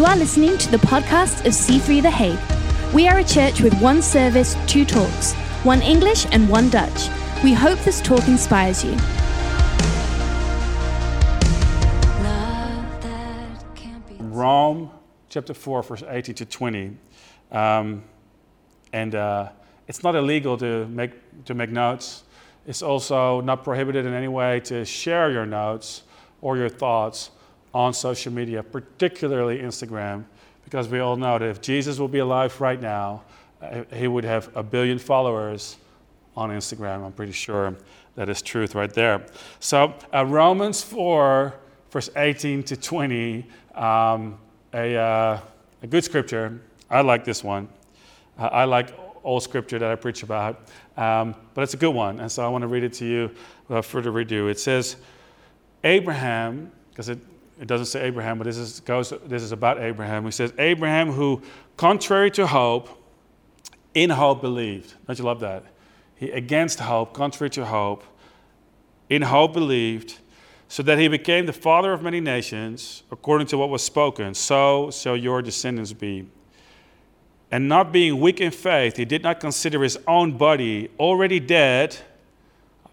You are listening to the podcast of C3 The Hague. We are a church with one service, two talks, one English and one Dutch. We hope this talk inspires you. Rome chapter 4, verse 18 to 20. Um, and uh, it's not illegal to make, to make notes. It's also not prohibited in any way to share your notes or your thoughts on social media, particularly Instagram, because we all know that if Jesus will be alive right now, uh, he would have a billion followers on Instagram. I'm pretty sure that is truth right there. So, uh, Romans 4, verse 18 to 20, um, a, uh, a good scripture. I like this one. Uh, I like all scripture that I preach about, um, but it's a good one. And so I want to read it to you without further ado. It says, Abraham, because it, it doesn't say Abraham, but this is, goes, this is about Abraham. He says, Abraham, who, contrary to hope, in hope believed. Don't you love that? He, against hope, contrary to hope, in hope believed, so that he became the father of many nations, according to what was spoken. So shall your descendants be. And not being weak in faith, he did not consider his own body already dead.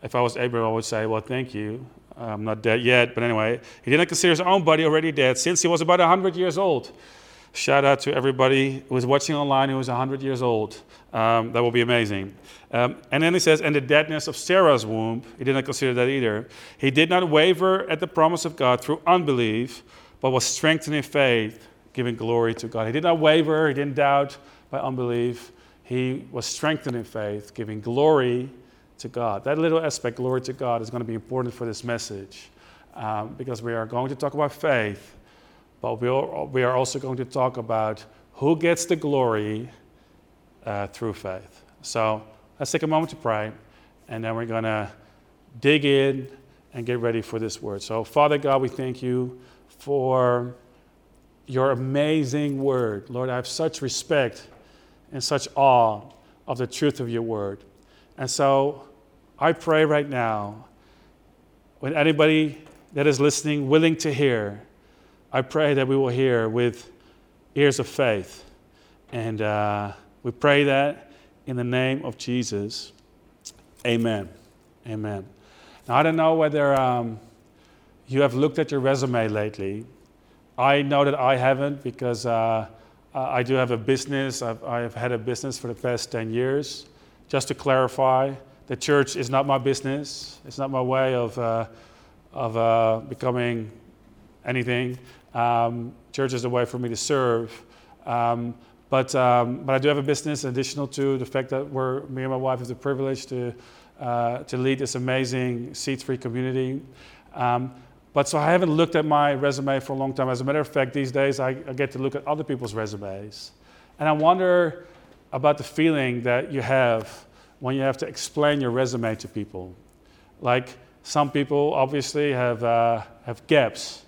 If I was Abraham, I would say, Well, thank you. I'm not dead yet. But anyway, he did not consider his own body already dead since he was about 100 years old. Shout out to everybody who was watching online who was 100 years old. Um, that will be amazing. Um, and then he says, and the deadness of Sarah's womb, he did not consider that either. He did not waver at the promise of God through unbelief, but was strengthened in faith, giving glory to God. He did not waver, he didn't doubt by unbelief. He was strengthened in faith, giving glory to God. That little aspect, glory to God, is going to be important for this message um, because we are going to talk about faith, but we are also going to talk about who gets the glory uh, through faith. So let's take a moment to pray, and then we're going to dig in and get ready for this word. So, Father God, we thank you for your amazing word. Lord, I have such respect and such awe of the truth of your word. And so I pray right now, when anybody that is listening, willing to hear, I pray that we will hear with ears of faith. And uh, we pray that in the name of Jesus. Amen. Amen. Now, I don't know whether um, you have looked at your resume lately. I know that I haven't because uh, I do have a business. I've, I've, had a business for the past 10 years. Just to clarify, the church is not my business. It's not my way of, uh, of uh, becoming anything. Um, church is a way for me to serve. Um, but, um, but I do have a business additional to the fact that we're, me and my wife have the privilege to, uh, to lead this amazing C3 community. Um, but so I haven't looked at my resume for a long time. As a matter of fact, these days I, I get to look at other people's resumes. And I wonder about the feeling that you have when you have to explain your resume to people. Like some people obviously have, uh, have gaps.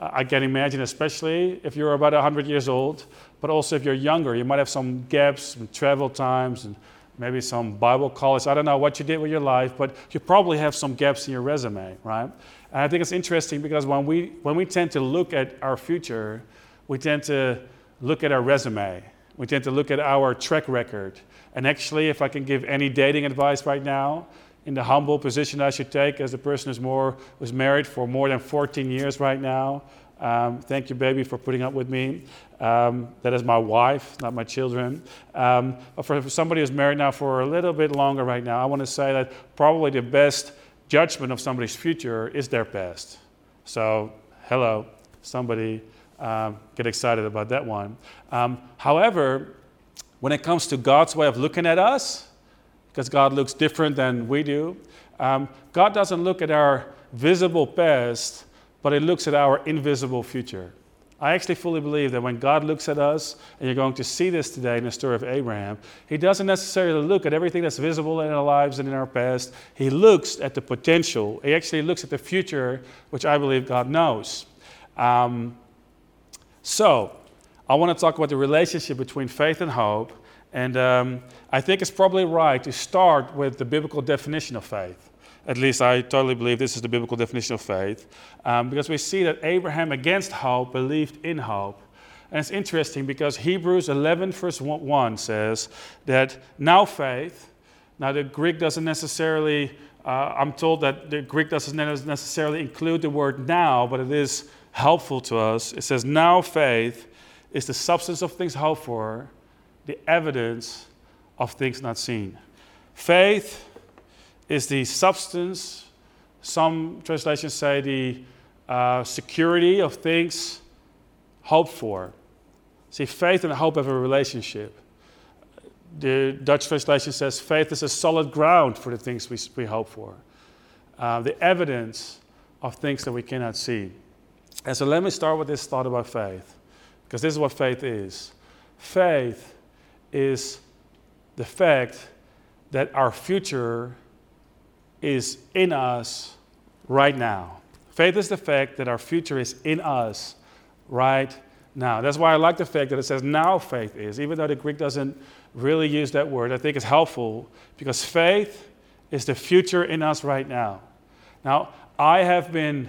I can imagine, especially if you're about 100 years old, but also if you're younger, you might have some gaps, some travel times, and maybe some Bible college. I don't know what you did with your life, but you probably have some gaps in your resume, right? And I think it's interesting because when we, when we tend to look at our future, we tend to look at our resume. We tend to look at our track record. And actually, if I can give any dating advice right now, in the humble position I should take as a person who's more who's married for more than 14 years right now. Um, thank you, baby, for putting up with me. Um, that is my wife, not my children. Um, but for, for somebody who's married now for a little bit longer right now, I want to say that probably the best judgment of somebody's future is their past. So, hello, somebody um, get excited about that one. Um, however, when it comes to God's way of looking at us, because God looks different than we do, um, God doesn't look at our visible past, but He looks at our invisible future. I actually fully believe that when God looks at us, and you're going to see this today in the story of Abraham, He doesn't necessarily look at everything that's visible in our lives and in our past. He looks at the potential. He actually looks at the future, which I believe God knows. Um, so, I want to talk about the relationship between faith and hope. And um, I think it's probably right to start with the biblical definition of faith. At least I totally believe this is the biblical definition of faith. Um, because we see that Abraham, against hope, believed in hope. And it's interesting because Hebrews 11, verse 1 says that now faith, now the Greek doesn't necessarily, uh, I'm told that the Greek doesn't necessarily include the word now, but it is helpful to us. It says, now faith is the substance of things hoped for, the evidence of things not seen. Faith is the substance, some translations say the uh, security of things hoped for. See, faith and hope have a relationship. The Dutch translation says faith is a solid ground for the things we, we hope for, uh, the evidence of things that we cannot see. And so let me start with this thought about faith, because this is what faith is. Faith is the fact that our future is in us right now. Faith is the fact that our future is in us right now. That's why I like the fact that it says now faith is, even though the Greek doesn't really use that word. I think it's helpful because faith is the future in us right now. Now, I have been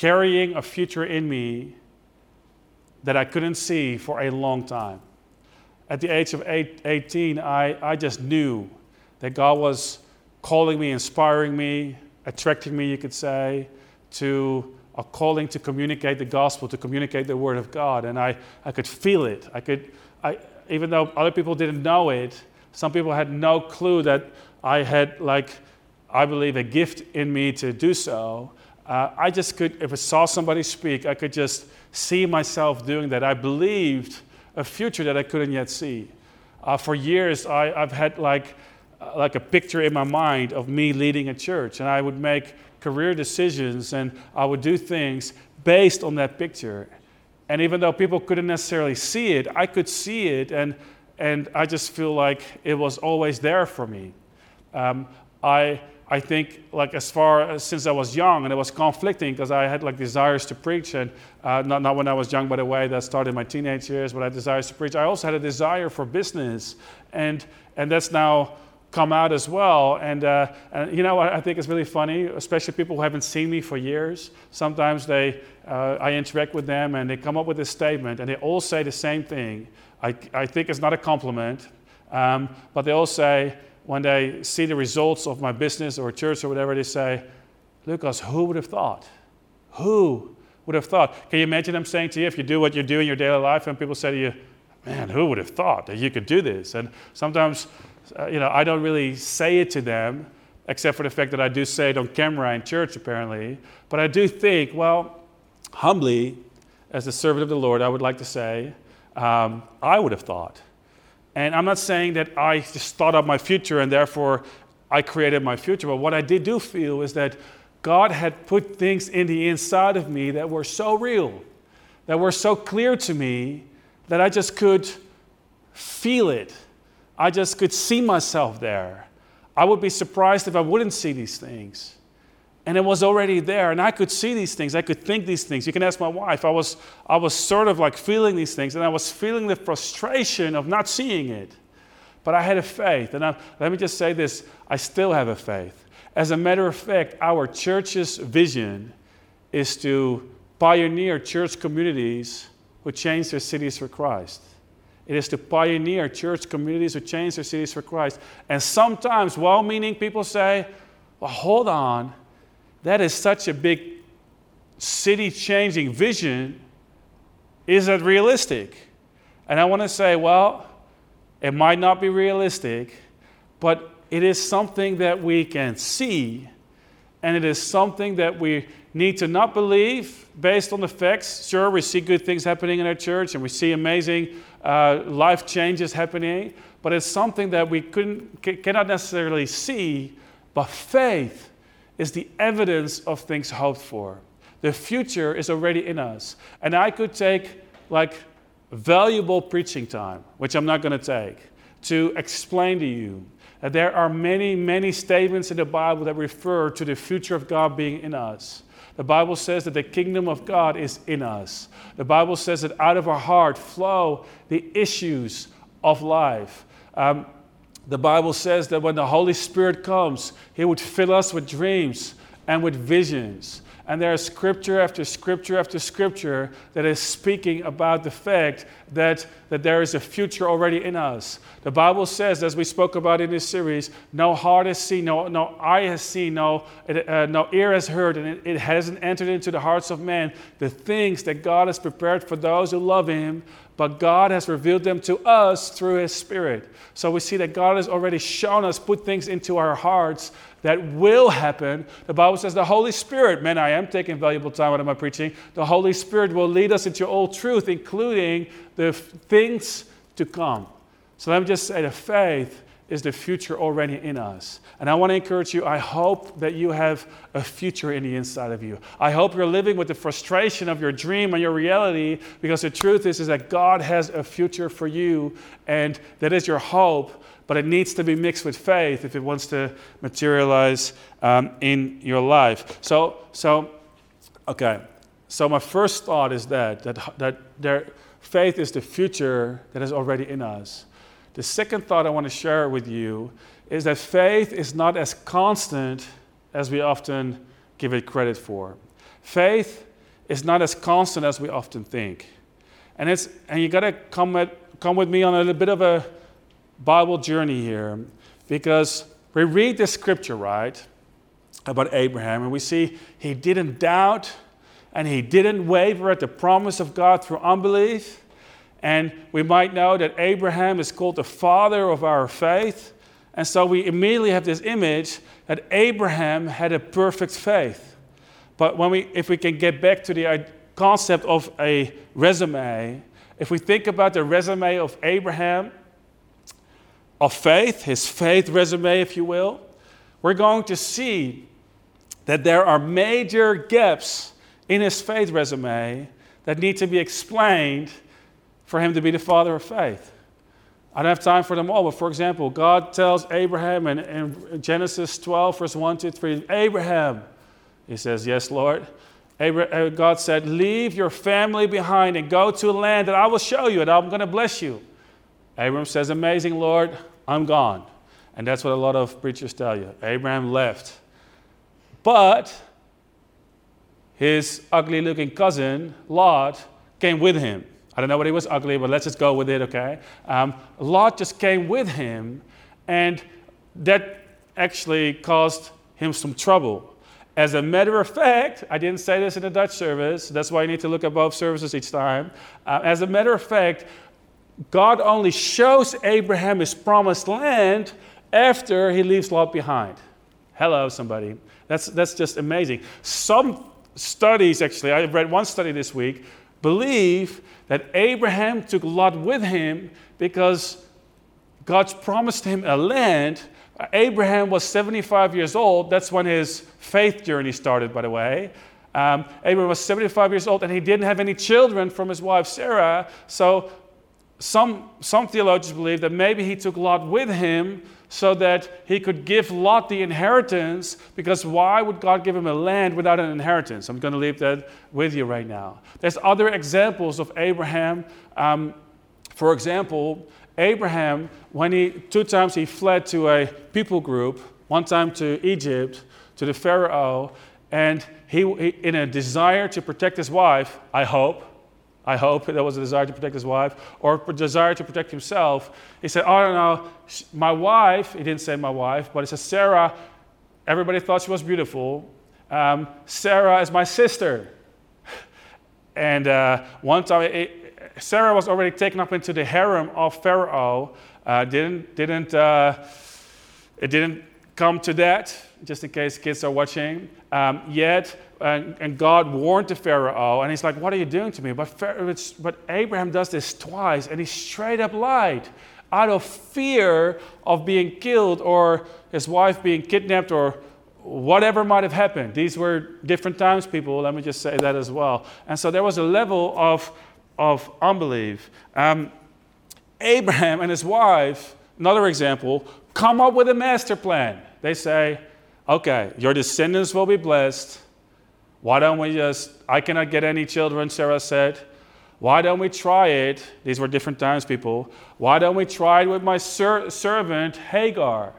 carrying a future in me that I couldn't see for a long time. At the age of eight, 18, I, I just knew that God was calling me, inspiring me, attracting me, you could say, to a calling to communicate the gospel, to communicate the word of God. And I, I could feel it. I could, I, even though other people didn't know it, some people had no clue that I had, like, I believe, a gift in me to do so. Uh, I just could, if I saw somebody speak, I could just see myself doing that. I believed a future that I couldn't yet see. Uh, for years, I, I've had like uh, like a picture in my mind of me leading a church. And I would make career decisions and I would do things based on that picture. And even though people couldn't necessarily see it, I could see it. And, and I just feel like it was always there for me. Um, I, I think like as far as since I was young and it was conflicting because I had like desires to preach and uh, not, not when I was young by the way that started my teenage years but I had desires to preach I also had a desire for business and and that's now come out as well. And, uh, and you know what I think it's really funny, especially people who haven't seen me for years. Sometimes they, uh, I interact with them and they come up with this statement and they all say the same thing. I, I think it's not a compliment, um, but they all say, when they see the results of my business or church or whatever, they say, Lucas, who would have thought? Who would have thought? Can you imagine them saying to you, if you do what you do in your daily life, and people say to you, man, who would have thought that you could do this? And sometimes uh, you know, I don't really say it to them, except for the fact that I do say it on camera in church, apparently. But I do think, well, humbly, as a servant of the Lord, I would like to say, um, I would have thought. And I'm not saying that I just thought of my future and therefore I created my future, but what I did do feel is that God had put things in the inside of me that were so real, that were so clear to me, that I just could feel it I just could see myself there. I would be surprised if I wouldn't see these things. And it was already there, and I could see these things. I could think these things. You can ask my wife. I was, I was sort of like feeling these things, and I was feeling the frustration of not seeing it. But I had a faith. And I, let me just say this I still have a faith. As a matter of fact, our church's vision is to pioneer church communities who change their cities for Christ. It is to pioneer church communities who change their cities for Christ. And sometimes well meaning people say, well, hold on, that is such a big city changing vision. Is that realistic? And I want to say, well, it might not be realistic, but it is something that we can see, and it is something that we need to not believe based on the facts. Sure, we see good things happening in our church, and we see amazing uh, life changes happening, but it's something that we couldn't, cannot necessarily see, but faith is the evidence of things hoped for. The future is already in us. And I could take like valuable preaching time, which I'm not going to take, to explain to you that there are many, many statements in the Bible that refer to the future of God being in us. The Bible says that the kingdom of God is in us. The Bible says that out of our heart flow the issues of life. Um, the Bible says that when the Holy Spirit comes, He would fill us with dreams and with visions. And there is scripture after scripture after scripture that is speaking about the fact that, that there is a future already in us. The Bible says, as we spoke about in this series, no heart has seen, no, no eye has seen, no, uh, no ear has heard, and it, it hasn't entered into the hearts of men the things that God has prepared for those who love Him but God has revealed them to us through His Spirit. So we see that God has already shown us, put things into our hearts that will happen. The Bible says the Holy Spirit, man, I am taking valuable time out of my preaching. The Holy Spirit will lead us into all truth, including the things to come. So let me just say the faith is the future already in us. And I want to encourage you, I hope that you have a future in the inside of you. I hope you're living with the frustration of your dream and your reality because the truth is, is that God has a future for you and that is your hope, but it needs to be mixed with faith if it wants to materialize um, in your life. So, so, okay. So my first thought is that, that, that there, faith is the future that is already in us. The second thought I want to share with you is that faith is not as constant as we often give it credit for. Faith is not as constant as we often think. And, it's, and you got to come, at, come with me on a little bit of a Bible journey here because we read the scripture, right, about Abraham, and we see he didn't doubt and he didn't waver at the promise of God through unbelief. And we might know that Abraham is called the father of our faith. And so we immediately have this image that Abraham had a perfect faith. But when we, if we can get back to the uh, concept of a resume, if we think about the resume of Abraham, of faith, his faith resume, if you will, we're going to see that there are major gaps in his faith resume that need to be explained for him to be the father of faith. I don't have time for them all, but for example, God tells Abraham in, in Genesis 12, verse 1 to 3, Abraham, he says, Yes, Lord. Abraham, uh, God said, Leave your family behind and go to a land that I will show you, and I'm going to bless you. Abraham says, Amazing, Lord, I'm gone. And that's what a lot of preachers tell you. Abraham left. But his ugly looking cousin, Lot, came with him. I don't know what he was ugly, but let's just go with it, okay? Um, Lot just came with him, and that actually caused him some trouble. As a matter of fact, I didn't say this in the Dutch service, that's why you need to look at both services each time. Uh, as a matter of fact, God only shows Abraham his promised land after he leaves Lot behind. Hello, somebody. That's, that's just amazing. Some studies, actually, I read one study this week, believe that Abraham took Lot with him because God's promised him a land. Abraham was 75 years old. That's when his faith journey started, by the way. Um, Abraham was 75 years old and he didn't have any children from his wife Sarah. So some, some theologians believe that maybe he took Lot with him so that he could give Lot the inheritance, because why would God give him a land without an inheritance? I'm going to leave that with you right now. There's other examples of Abraham. Um, for example, Abraham, when he two times he fled to a people group, one time to Egypt, to the Pharaoh, and he, he in a desire to protect his wife, I hope, I hope that was a desire to protect his wife or a desire to protect himself. He said, Oh, no, no, my wife, he didn't say my wife, but he said, Sarah, everybody thought she was beautiful. Um, Sarah is my sister. and uh, one time, it, Sarah was already taken up into the harem of Pharaoh. Uh, didn't, didn't, uh, it didn't come to that, just in case kids are watching. Um, yet, and, and, God warned the Pharaoh, and he's like, What are you doing to me? But, Pharaoh, but Abraham does this twice, and he straight up lied out of fear of being killed or his wife being kidnapped or whatever might have happened. These were different times, people, let me just say that as well. And so there was a level of, of unbelief. Um, Abraham and his wife, another example, come up with a master plan. They say, okay, your descendants will be blessed. Why don't we just, I cannot get any children, Sarah said. Why don't we try it? These were different times, people. Why don't we try it with my ser- servant, Hagar?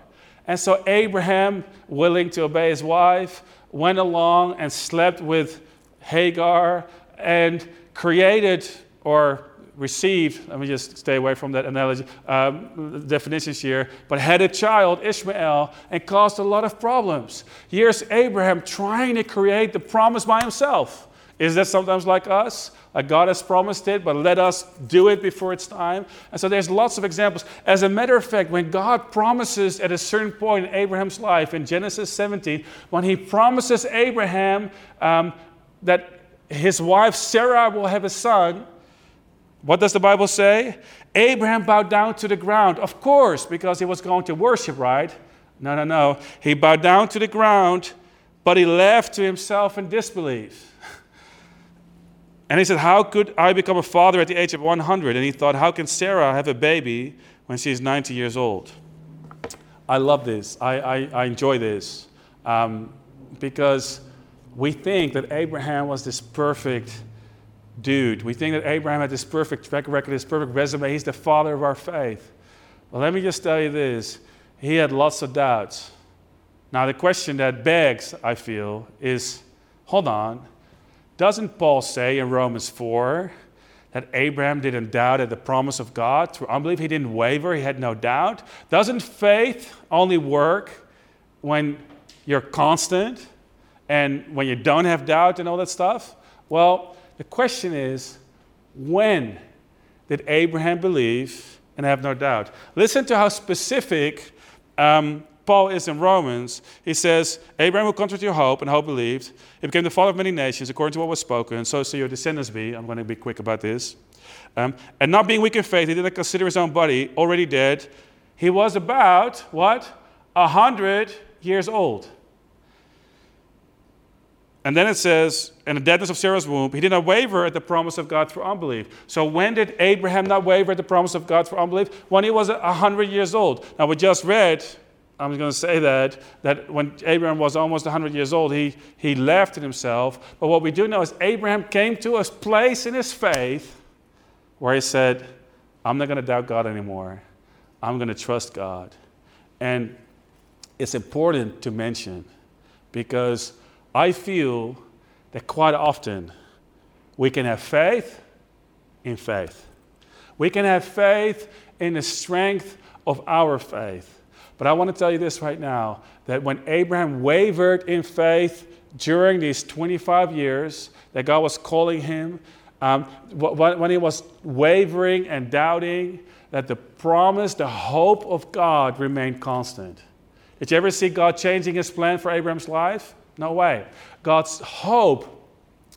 And so Abraham, willing to obey his wife, went along and slept with Hagar and created or received, let me just stay away from that analogy, um, definitions here, but had a child, Ishmael, and caused a lot of problems. Here's Abraham trying to create the promise by himself. Is that sometimes like us? Like God has promised it, but let us do it before it's time. And so there's lots of examples. As a matter of fact, when God promises at a certain point in Abraham's life, in Genesis 17, when he promises Abraham um, that his wife Sarah will have a son, what does the Bible say? Abraham bowed down to the ground, of course, because he was going to worship, right? No, no, no. He bowed down to the ground, but he left to himself in disbelief. And he said, How could I become a father at the age of 100? And he thought, How can Sarah have a baby when she's 90 years old? I love this. I, I, I enjoy this um, because we think that Abraham was this perfect dude. We think that Abraham had this perfect record, this perfect resume. He's the father of our faith. Well, let me just tell you this he had lots of doubts. Now, the question that begs, I feel, is hold on, doesn't Paul say in Romans 4 that Abraham didn't doubt at the promise of God through unbelief? He didn't waver, he had no doubt. Doesn't faith only work when you're constant and when you don't have doubt and all that stuff? Well, the question is when did Abraham believe and have no doubt? Listen to how specific um, Paul is in Romans, he says, Abraham will contrary to your hope, and hope believed. He became the father of many nations, according to what was spoken, and so shall your descendants be. I'm going to be quick about this. Um, and not being weak in faith, he did not consider his own body already dead. He was about, what? A hundred years old. And then it says, in the deadness of Sarah's womb, he did not waver at the promise of God through unbelief. So when did Abraham not waver at the promise of God through unbelief? When he was a hundred years old. Now we just read I'm going to say that, that when Abraham was almost 100 years old, he, he left in himself. But what we do know is Abraham came to a place in his faith where he said, I'm not going to doubt God anymore. I'm going to trust God. And it's important to mention because I feel that quite often we can have faith in faith. We can have faith in the strength of our faith. But I want to tell you this right now that when Abraham wavered in faith during these 25 years that God was calling him, um, when he was wavering and doubting, that the promise, the hope of God remained constant. Did you ever see God changing his plan for Abraham's life? No way. God's hope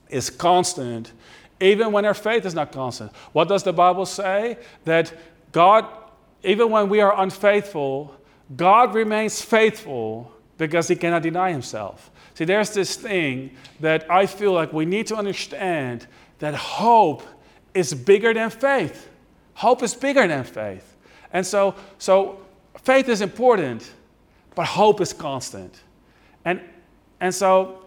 is constant, even when our faith is not constant. What does the Bible say? That God, even when we are unfaithful, God remains faithful because he cannot deny himself. See, there's this thing that I feel like we need to understand that hope is bigger than faith. Hope is bigger than faith. And so, so faith is important, but hope is constant. And, and so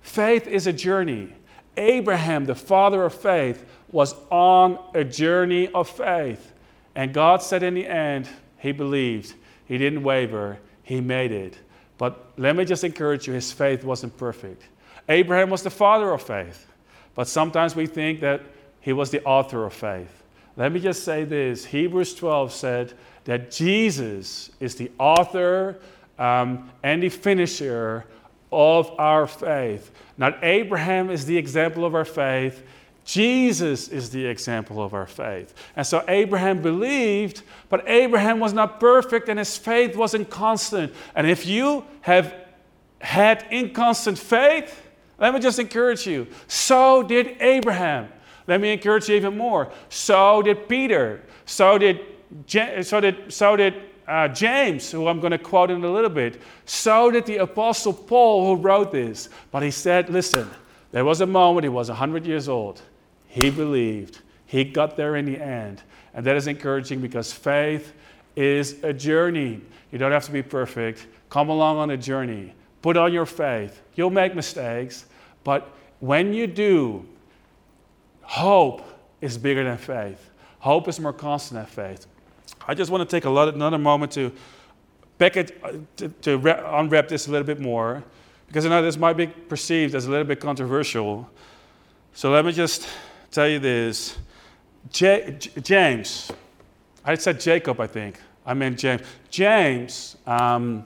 faith is a journey. Abraham, the father of faith, was on a journey of faith. And God said in the end, he believed. He didn't waver, he made it. But let me just encourage you his faith wasn't perfect. Abraham was the father of faith, but sometimes we think that he was the author of faith. Let me just say this Hebrews 12 said that Jesus is the author um, and the finisher of our faith. Not Abraham is the example of our faith, Jesus is the example of our faith. And so Abraham believed, but Abraham was not perfect and his faith wasn't constant. And if you have had inconstant faith, let me just encourage you. So did Abraham. Let me encourage you even more. So did Peter. So did, so did, so did uh, James, who I'm going to quote in a little bit. So did the Apostle Paul, who wrote this. But he said, listen, there was a moment, he was 100 years old. He believed. He got there in the end. And that is encouraging because faith is a journey. You don't have to be perfect. Come along on a journey. Put on your faith. You'll make mistakes, but when you do, hope is bigger than faith. Hope is more constant than faith. I just want to take a lot, another moment to it, uh, to, to unwrap this a little bit more, because I know this might be perceived as a little bit controversial. So let me just tell you this. J- James, I said Jacob, I think. I meant James. James um,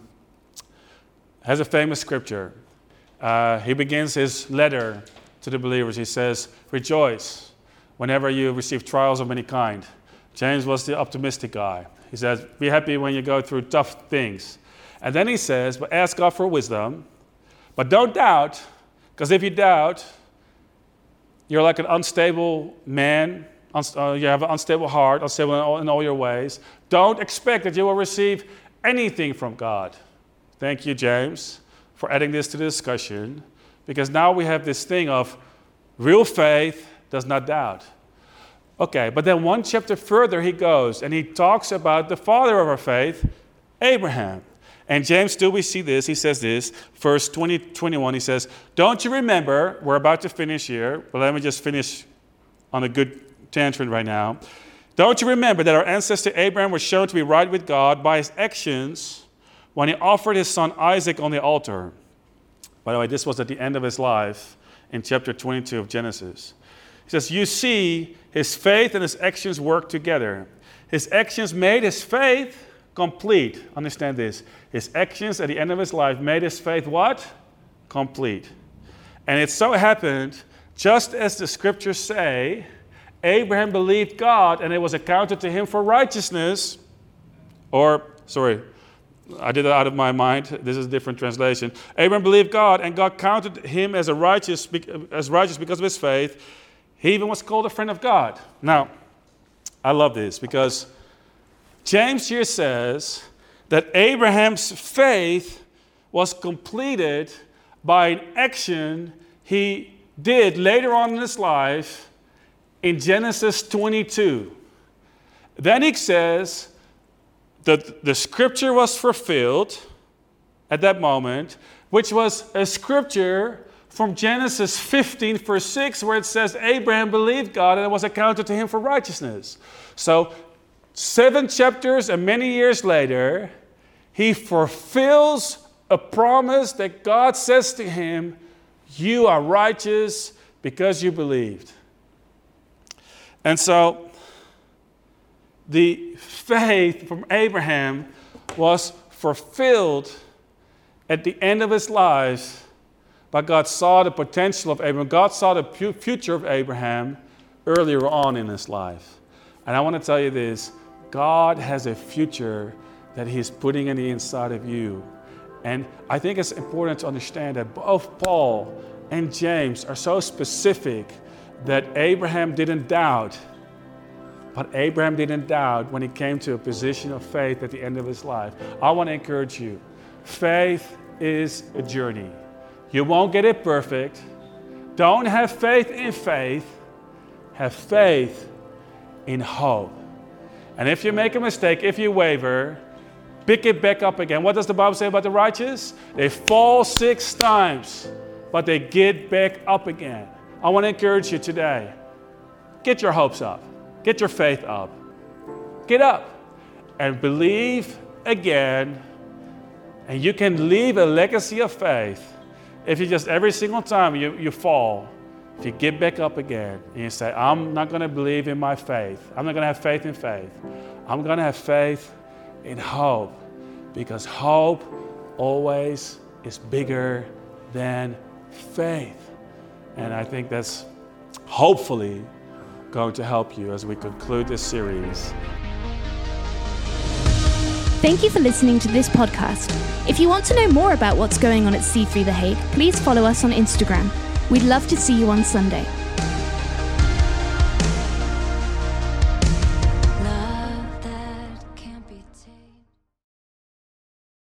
has a famous scripture. Uh, he begins his letter to the believers. He says, Rejoice whenever you receive trials of any kind. James was the optimistic guy. He says, Be happy when you go through tough things. And then he says, But ask God for wisdom. But don't doubt, because if you doubt, you're like an unstable man. Uh, you have an unstable heart, unstable in all, in all your ways. Don't expect that you will receive anything from God. Thank you, James, for adding this to the discussion, because now we have this thing of real faith does not doubt. Okay, but then one chapter further he goes and he talks about the father of our faith, Abraham. And James, do we see this. He says this, verse 20, 21. He says, Don't you remember, we're about to finish here, but let me just finish on a good tangent right now. Don't you remember that our ancestor Abraham was shown to be right with God by his actions when he offered his son Isaac on the altar? By the way, this was at the end of his life in chapter 22 of Genesis. He says, You see, his faith and his actions work together. His actions made his faith complete. Understand this. His actions at the end of his life made his faith what? Complete. And it so happened, just as the scriptures say, Abraham believed God and it was accounted to him for righteousness. Or, sorry, I did it out of my mind. This is a different translation. Abraham believed God and God counted him as, a righteous, as righteous because of his faith. He even was called a friend of God. Now, I love this because James here says that Abraham's faith was completed by an action he did later on in his life in Genesis 22. Then he says that the scripture was fulfilled at that moment, which was a scripture from Genesis 15, verse 6, where it says, Abraham believed God and it was accounted to him for righteousness. So Seven chapters and many years later, he fulfills a promise that God says to him, You are righteous because you believed. And so, the faith from Abraham was fulfilled at the end of his life, but God saw the potential of Abraham. God saw the future of Abraham earlier on in his life. And I want to tell you this God has a future that He's putting in the inside of you. And I think it's important to understand that both Paul and James are so specific that Abraham didn't doubt. But Abraham didn't doubt when he came to a position of faith at the end of his life. I want to encourage you faith is a journey. You won't get it perfect. Don't have faith in faith, have faith in hope. And if you make a mistake, if you waver, pick it back up again. What does the Bible say about the righteous? They fall six times, but they get back up again. I want to encourage you today get your hopes up, get your faith up, get up and believe again. And you can leave a legacy of faith if you just every single time you, you fall, if you get back up again and you say, I'm not going to believe in my faith, I'm not going to have faith in faith, I'm going to have faith in hope because hope always is bigger than faith. And I think that's hopefully going to help you as we conclude this series. Thank you for listening to this podcast. If you want to know more about what's going on at C3 The Hague, please follow us on Instagram We'd love to see you on Sunday.